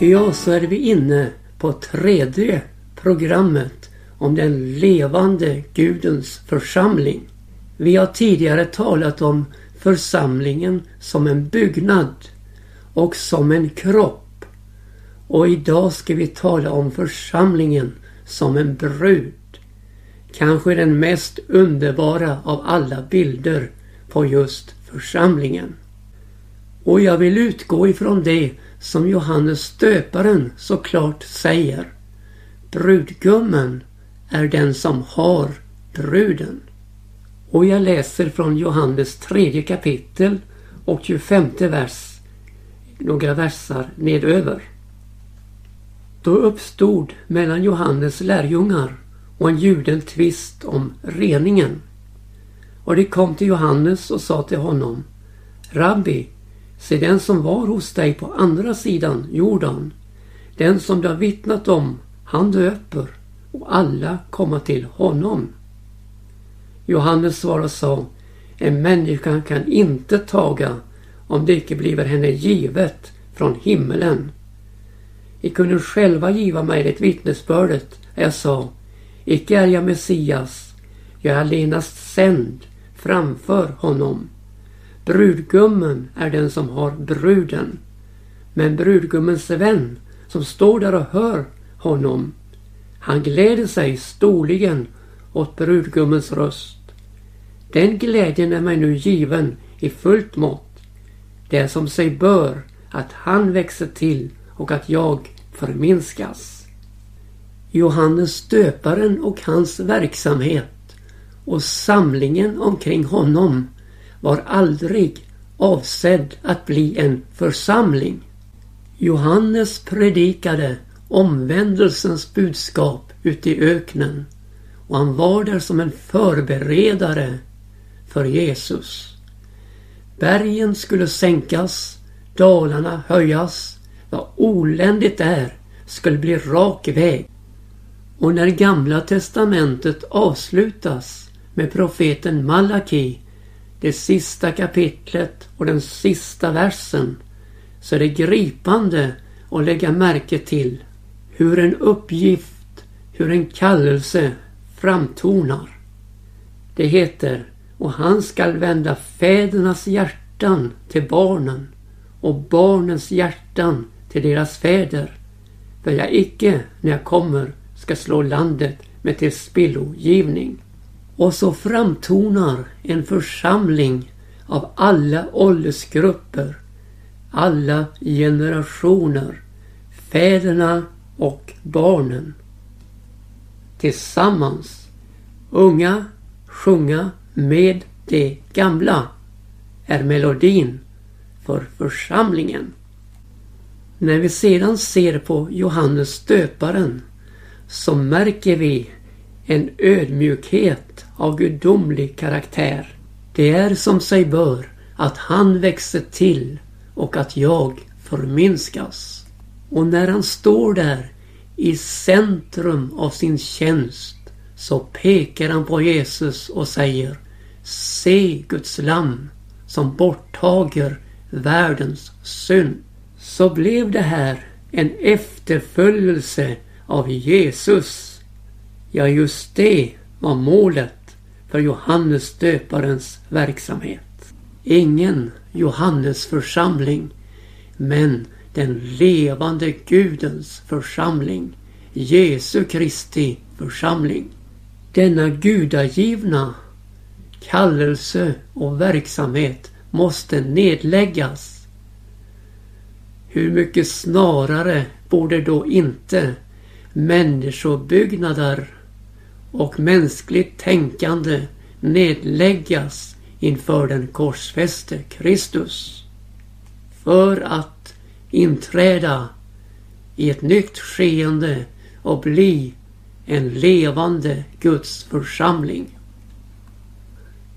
Ja, så är vi inne på tredje programmet om den levande Gudens församling. Vi har tidigare talat om församlingen som en byggnad och som en kropp. Och idag ska vi tala om församlingen som en brud. Kanske den mest underbara av alla bilder på just församlingen. Och jag vill utgå ifrån det som Johannes stöparen så klart säger. Brudgummen är den som har bruden. Och jag läser från Johannes tredje kapitel och 25 vers. Några versar nedöver. Då uppstod mellan Johannes lärjungar och en juden tvist om reningen. Och de kom till Johannes och sa till honom Rabbi, se den som var hos dig på andra sidan Jordan, den som du har vittnat om, han döper och alla komma till honom. Johannes svarade och sa En människa kan inte taga om det icke bliver henne givet från himmelen. I kunde själva giva mig det vittnesbördet jag sa Icke är jag Messias, jag är allenast sänd framför honom. Brudgummen är den som har bruden. Men brudgummens vän som står där och hör honom, han gläder sig storligen åt brudgummens röst. Den glädjen är mig nu given i fullt mått. Det är som sig bör att han växer till och att jag förminskas. Johannes döparen och hans verksamhet och samlingen omkring honom var aldrig avsedd att bli en församling. Johannes predikade omvändelsens budskap ute i öknen och han var där som en förberedare för Jesus. Bergen skulle sänkas, dalarna höjas, vad oländigt är skulle bli rak väg. Och när Gamla Testamentet avslutas med profeten Malaki, det sista kapitlet och den sista versen, så är det gripande att lägga märke till hur en uppgift, hur en kallelse framtonar. Det heter och han skall vända fädernas hjärtan till barnen och barnens hjärtan till deras fäder. För jag icke, när jag kommer, ska slå landet med tillspillogivning. Och så framtonar en församling av alla åldersgrupper, alla generationer, fäderna och barnen. Tillsammans, unga sjunga med det gamla är melodin för församlingen. När vi sedan ser på Johannes döparen så märker vi en ödmjukhet av gudomlig karaktär. Det är som sig bör att han växer till och att jag förminskas. Och när han står där i centrum av sin tjänst så pekar han på Jesus och säger Se Guds lam som borttager världens synd. Så blev det här en efterföljelse av Jesus. Ja, just det var målet för Johannes döparens verksamhet. Ingen Johannes församling, men den levande Gudens församling. Jesu Kristi församling. Denna gudagivna kallelse och verksamhet måste nedläggas. Hur mycket snarare borde då inte människobyggnader och mänskligt tänkande nedläggas inför den korsfäste Kristus. För att inträda i ett nytt skeende och bli en levande Guds församling.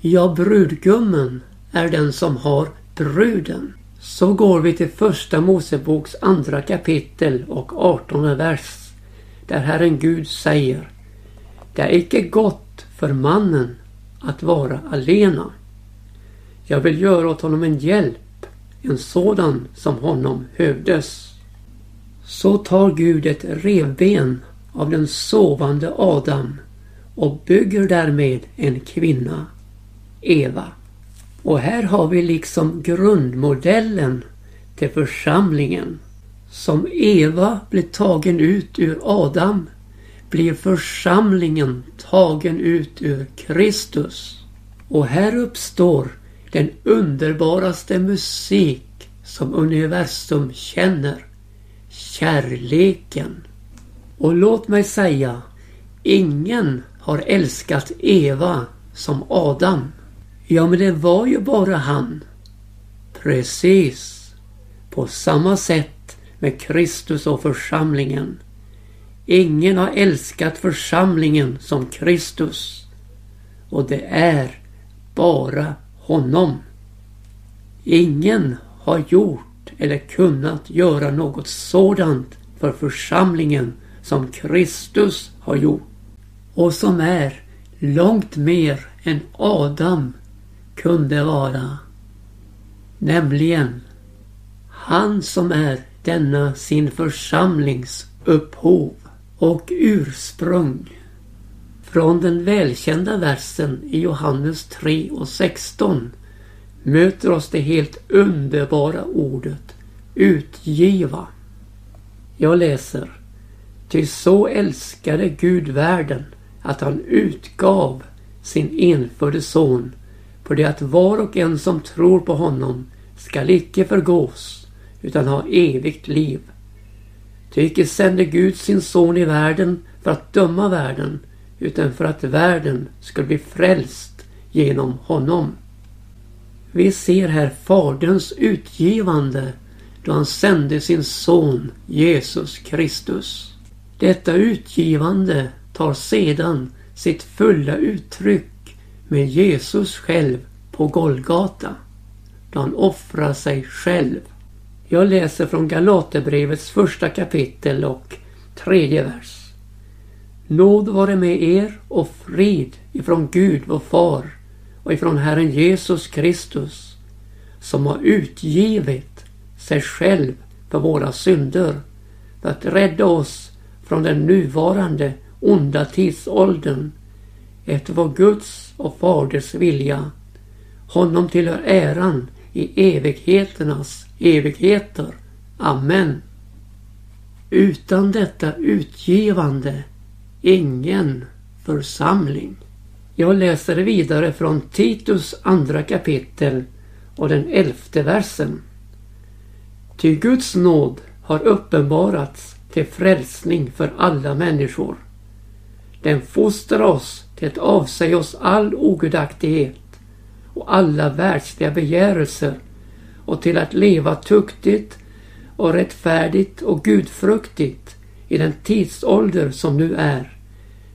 Ja, brudgummen är den som har bruden. Så går vi till första Moseboks andra kapitel och artonde vers. Där Herren Gud säger det är icke gott för mannen att vara alena. Jag vill göra åt honom en hjälp, en sådan som honom hövdes. Så tar Gud ett revben av den sovande Adam och bygger därmed en kvinna, Eva. Och här har vi liksom grundmodellen till församlingen. Som Eva blir tagen ut ur Adam blir församlingen tagen ut ur Kristus. Och här uppstår den underbaraste musik som universum känner. Kärleken. Och låt mig säga, ingen har älskat Eva som Adam. Ja, men det var ju bara han. Precis. På samma sätt med Kristus och församlingen. Ingen har älskat församlingen som Kristus. Och det är bara honom. Ingen har gjort eller kunnat göra något sådant för församlingen som Kristus har gjort. Och som är långt mer än Adam kunde vara. Nämligen han som är denna sin församlings upphov och ursprung. Från den välkända versen i Johannes 3 och 16 möter oss det helt underbara ordet utgiva. Jag läser. Ty så älskade Gud världen att han utgav sin enfödde son för det att var och en som tror på honom skall icke förgås utan ha evigt liv. Ty icke sände Gud sin son i världen för att döma världen utan för att världen skulle bli frälst genom honom. Vi ser här Faderns utgivande då han sände sin son Jesus Kristus. Detta utgivande tar sedan sitt fulla uttryck med Jesus själv på Golgata. Då han offrar sig själv. Jag läser från Galaterbrevets första kapitel och tredje vers. Nåd vare med er och frid ifrån Gud vår far och ifrån Herren Jesus Kristus som har utgivit sig själv för våra synder för att rädda oss från den nuvarande onda tidsåldern efter vår Guds och Faders vilja. Honom tillhör äran i evigheternas evigheter. Amen. Utan detta utgivande ingen församling. Jag läser vidare från Titus andra kapitel och den elfte versen. Ty Guds nåd har uppenbarats till frälsning för alla människor. Den fostrar oss till att avsäga oss all ogudaktighet och alla världsliga begärelser och till att leva tuktigt och rättfärdigt och gudfruktigt i den tidsålder som nu är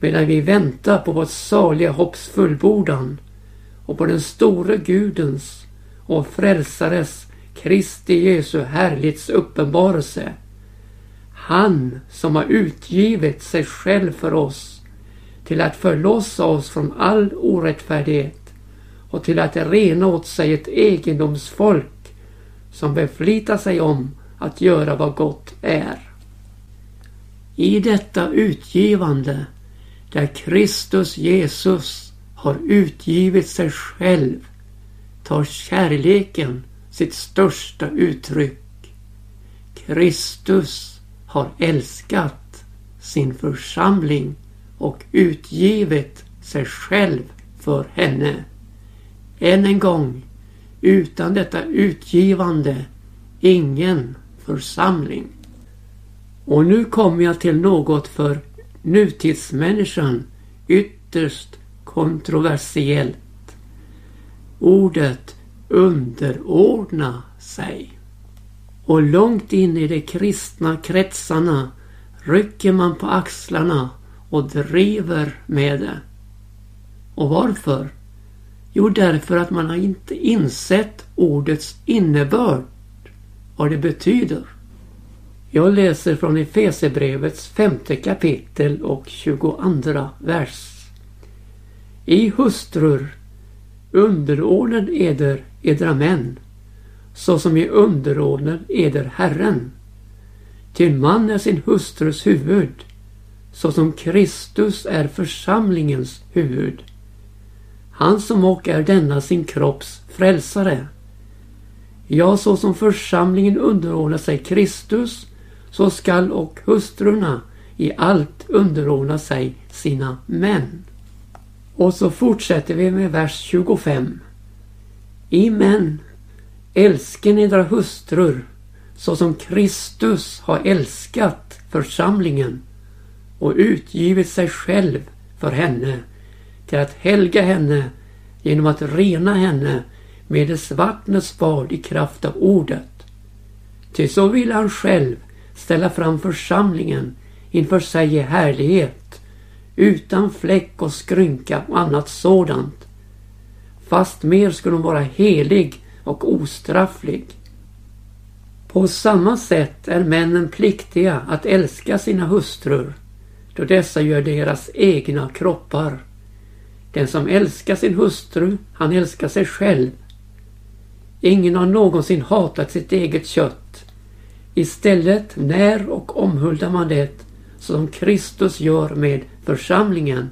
medan vi väntar på vårt saliga hopps fullbordan och på den store Gudens och frälsares Kristi Jesu härlighets uppenbarelse. Han som har utgivit sig själv för oss till att förlossa oss från all orättfärdighet och till att rena åt sig ett egendomsfolk som beflitar sig om att göra vad gott är. I detta utgivande där Kristus Jesus har utgivit sig själv tar kärleken sitt största uttryck. Kristus har älskat sin församling och utgivit sig själv för henne. Än en gång, utan detta utgivande ingen församling. Och nu kommer jag till något för nutidsmänniskan ytterst kontroversiellt. Ordet underordna sig. Och långt in i de kristna kretsarna rycker man på axlarna och driver med det. Och varför? Jo, därför att man har inte insett ordets innebörd. Vad det betyder. Jag läser från Efesebrevets femte kapitel och 22 vers. I hustrur underordnen eder edra män såsom i underordnen eder Herren. Till man är sin hustrus huvud, såsom Kristus är församlingens huvud. Han som och är denna sin kropps frälsare. Ja, så som församlingen underordnar sig Kristus, så skall och hustrurna i allt underordna sig sina män. Och så fortsätter vi med vers 25. I män, älsken edra hustrur så som Kristus har älskat församlingen och utgivit sig själv för henne till att helga henne genom att rena henne med dess vattnets bad i kraft av ordet. Till så vill han själv ställa fram församlingen inför sig i härlighet utan fläck och skrynka och annat sådant. Fast mer skulle hon vara helig och ostrafflig. På samma sätt är männen pliktiga att älska sina hustrur då dessa gör deras egna kroppar. Den som älskar sin hustru, han älskar sig själv. Ingen har någonsin hatat sitt eget kött. Istället när och omhuldar man det som Kristus gör med församlingen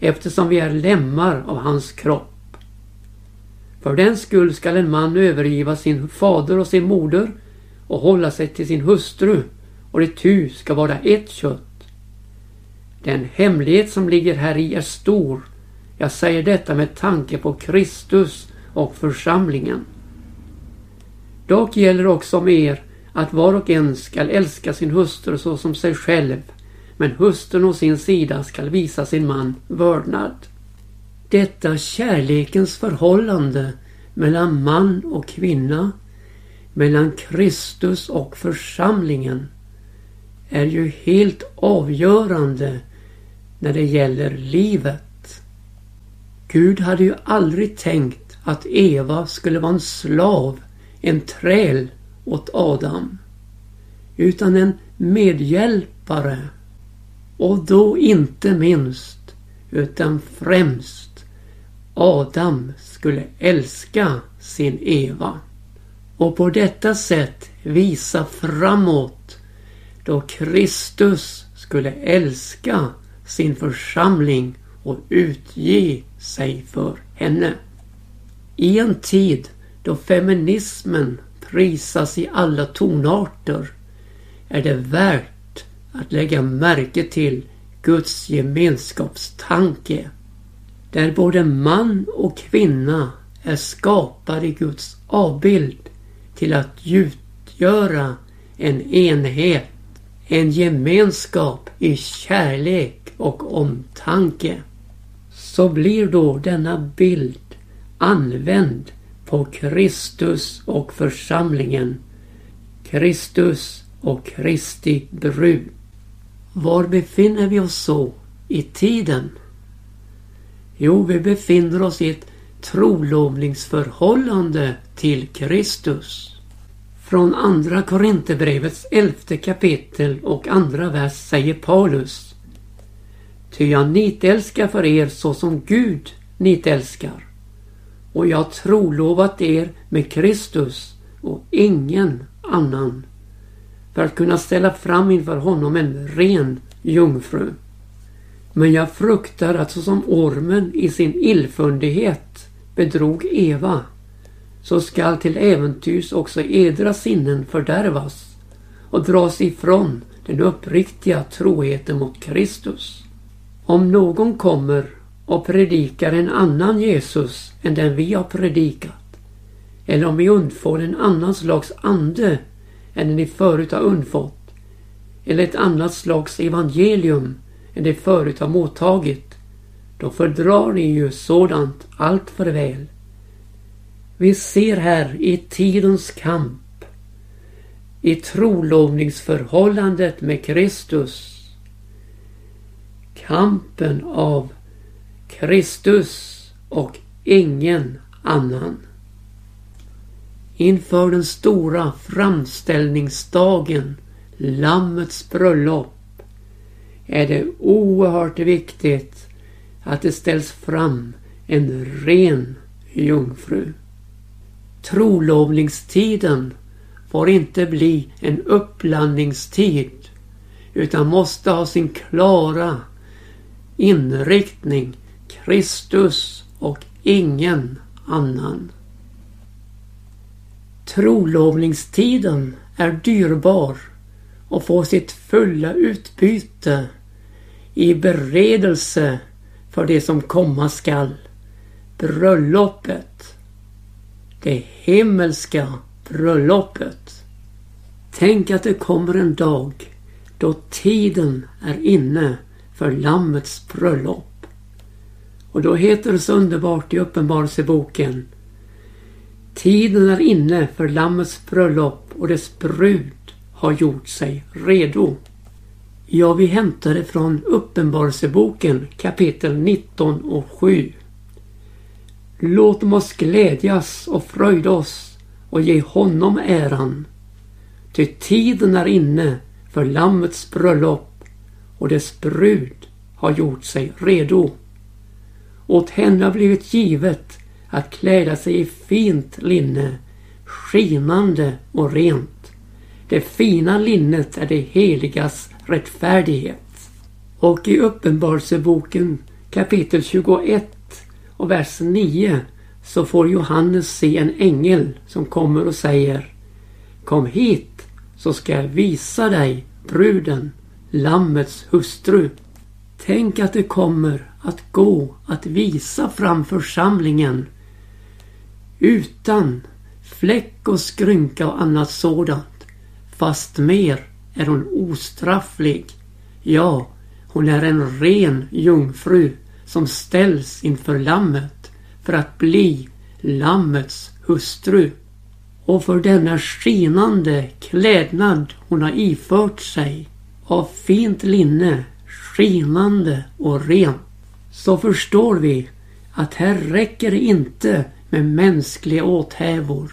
eftersom vi är lemmar av hans kropp. För den skull skall en man övergiva sin fader och sin moder och hålla sig till sin hustru och det tu ska vara ett kött. Den hemlighet som ligger här i är stor. Jag säger detta med tanke på Kristus och församlingen. Dock gäller också om er att var och en skall älska sin hustru så som sig själv, men hustrun å sin sida skall visa sin man vördnad. Detta kärlekens förhållande mellan man och kvinna, mellan Kristus och församlingen, är ju helt avgörande när det gäller livet. Gud hade ju aldrig tänkt att Eva skulle vara en slav, en träl åt Adam. Utan en medhjälpare. Och då inte minst, utan främst Adam skulle älska sin Eva. Och på detta sätt visa framåt då Kristus skulle älska sin församling och utge sig för henne. I en tid då feminismen prisas i alla tonarter är det värt att lägga märke till Guds gemenskapstanke. Där både man och kvinna är skapade i Guds avbild till att utgöra en enhet, en gemenskap i kärlek och omtanke. Så blir då denna bild använd på Kristus och församlingen. Kristus och Kristi brud. Var befinner vi oss så i tiden? Jo, vi befinner oss i ett trolovningsförhållande till Kristus. Från andra Korinthierbrevets elfte kapitel och andra vers säger Paulus. Ty jag nitälskar för er så som Gud nitälskar och jag trolovat er med Kristus och ingen annan för att kunna ställa fram inför honom en ren jungfru. Men jag fruktar att såsom ormen i sin illfundighet bedrog Eva så skall till äventyrs också edra sinnen fördärvas och dras ifrån den uppriktiga troheten mot Kristus. Om någon kommer och predikar en annan Jesus än den vi har predikat. Eller om vi undfår en annan slags ande än den ni förut har undfått. Eller ett annat slags evangelium än det förut har mottagit. Då fördrar ni ju sådant allt för väl. Vi ser här i tidens kamp, i trolovningsförhållandet med Kristus, kampen av Kristus och ingen annan. Inför den stora framställningsdagen, Lammets bröllop, är det oerhört viktigt att det ställs fram en ren jungfru. Trolovningstiden får inte bli en uppblandningstid utan måste ha sin klara inriktning Kristus och ingen annan. Trolovningstiden är dyrbar och får sitt fulla utbyte i beredelse för det som komma skall. Bröllopet. Det himmelska bröllopet. Tänk att det kommer en dag då tiden är inne för Lammets bröllop. Och då heter det så underbart i Uppenbarelseboken Tiden är inne för Lammets bröllop och dess brud har gjort sig redo. Ja, vi hämtar det från Uppenbarelseboken kapitel 19 och 7. Låt oss glädjas och fröjda oss och ge honom äran. Ty tiden är inne för Lammets bröllop och dess brud har gjort sig redo. Åt henne har blivit givet att kläda sig i fint linne, skinande och rent. Det fina linnet är det heligas rättfärdighet. Och i Uppenbarelseboken kapitel 21 och vers 9 så får Johannes se en ängel som kommer och säger Kom hit så ska jag visa dig bruden, Lammets hustru. Tänk att det kommer att gå att visa fram församlingen utan fläck och skrynka och annat sådant. Fast mer är hon ostrafflig. Ja, hon är en ren jungfru som ställs inför Lammet för att bli Lammets hustru. Och för denna skinande klädnad hon har ifört sig av fint linne, skinande och rent, så förstår vi att här räcker det inte med mänskliga åthävor.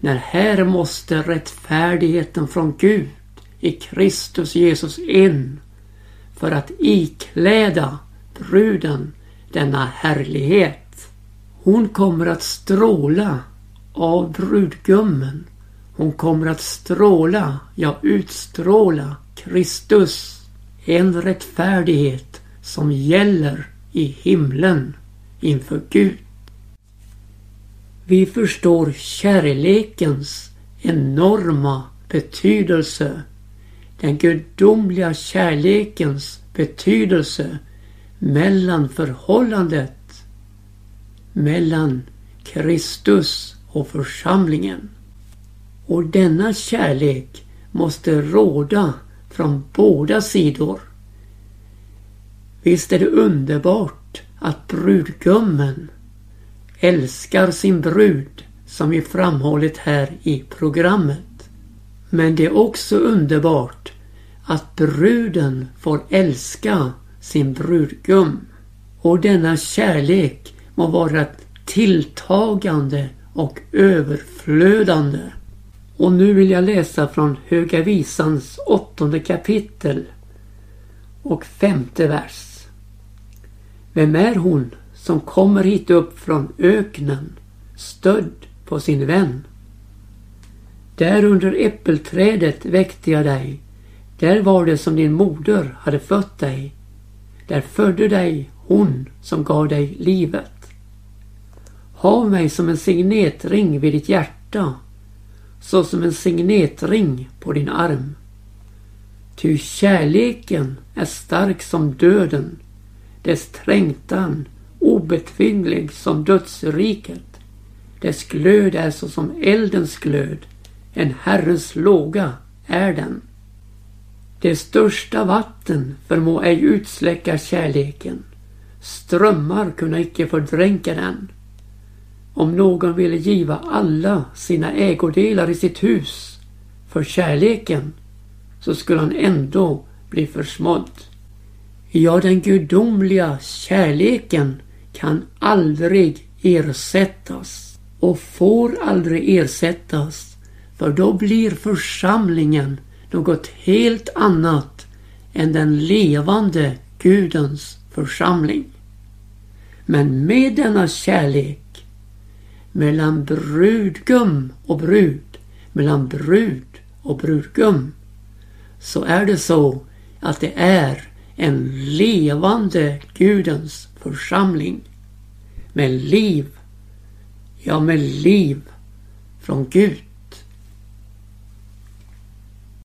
När här måste rättfärdigheten från Gud i Kristus Jesus in för att ikläda bruden denna härlighet. Hon kommer att stråla av brudgummen. Hon kommer att stråla, ja utstråla Kristus. En rättfärdighet som gäller i himlen inför Gud. Vi förstår kärlekens enorma betydelse. Den gudomliga kärlekens betydelse mellan förhållandet mellan Kristus och församlingen. Och denna kärlek måste råda från båda sidor. Visst är det underbart att brudgummen älskar sin brud som vi framhållit här i programmet. Men det är också underbart att bruden får älska sin brudgum. Och denna kärlek må vara tilltagande och överflödande. Och nu vill jag läsa från Höga Visans åttonde kapitel och femte vers. Vem är hon som kommer hit upp från öknen stödd på sin vän? Där under äppelträdet väckte jag dig. Där var det som din moder hade fött dig. Där födde dig hon som gav dig livet. Hav mig som en signetring vid ditt hjärta, så som en signetring på din arm. Ty kärleken är stark som döden, dess trängtan obetvinglig som dödsriket. Dess glöd är såsom eldens glöd, en Herrens låga är den. Det största vatten förmå ej utsläcka kärleken. Strömmar kunna icke fördränka den. Om någon ville giva alla sina ägodelar i sitt hus för kärleken så skulle han ändå bli försmådd. Ja, den gudomliga kärleken kan aldrig ersättas och får aldrig ersättas för då blir församlingen något helt annat än den levande Gudens församling. Men med denna kärlek mellan brudgum och brud, mellan brud och brudgum. Så är det så att det är en levande Gudens församling. Med liv, ja med liv från Gud.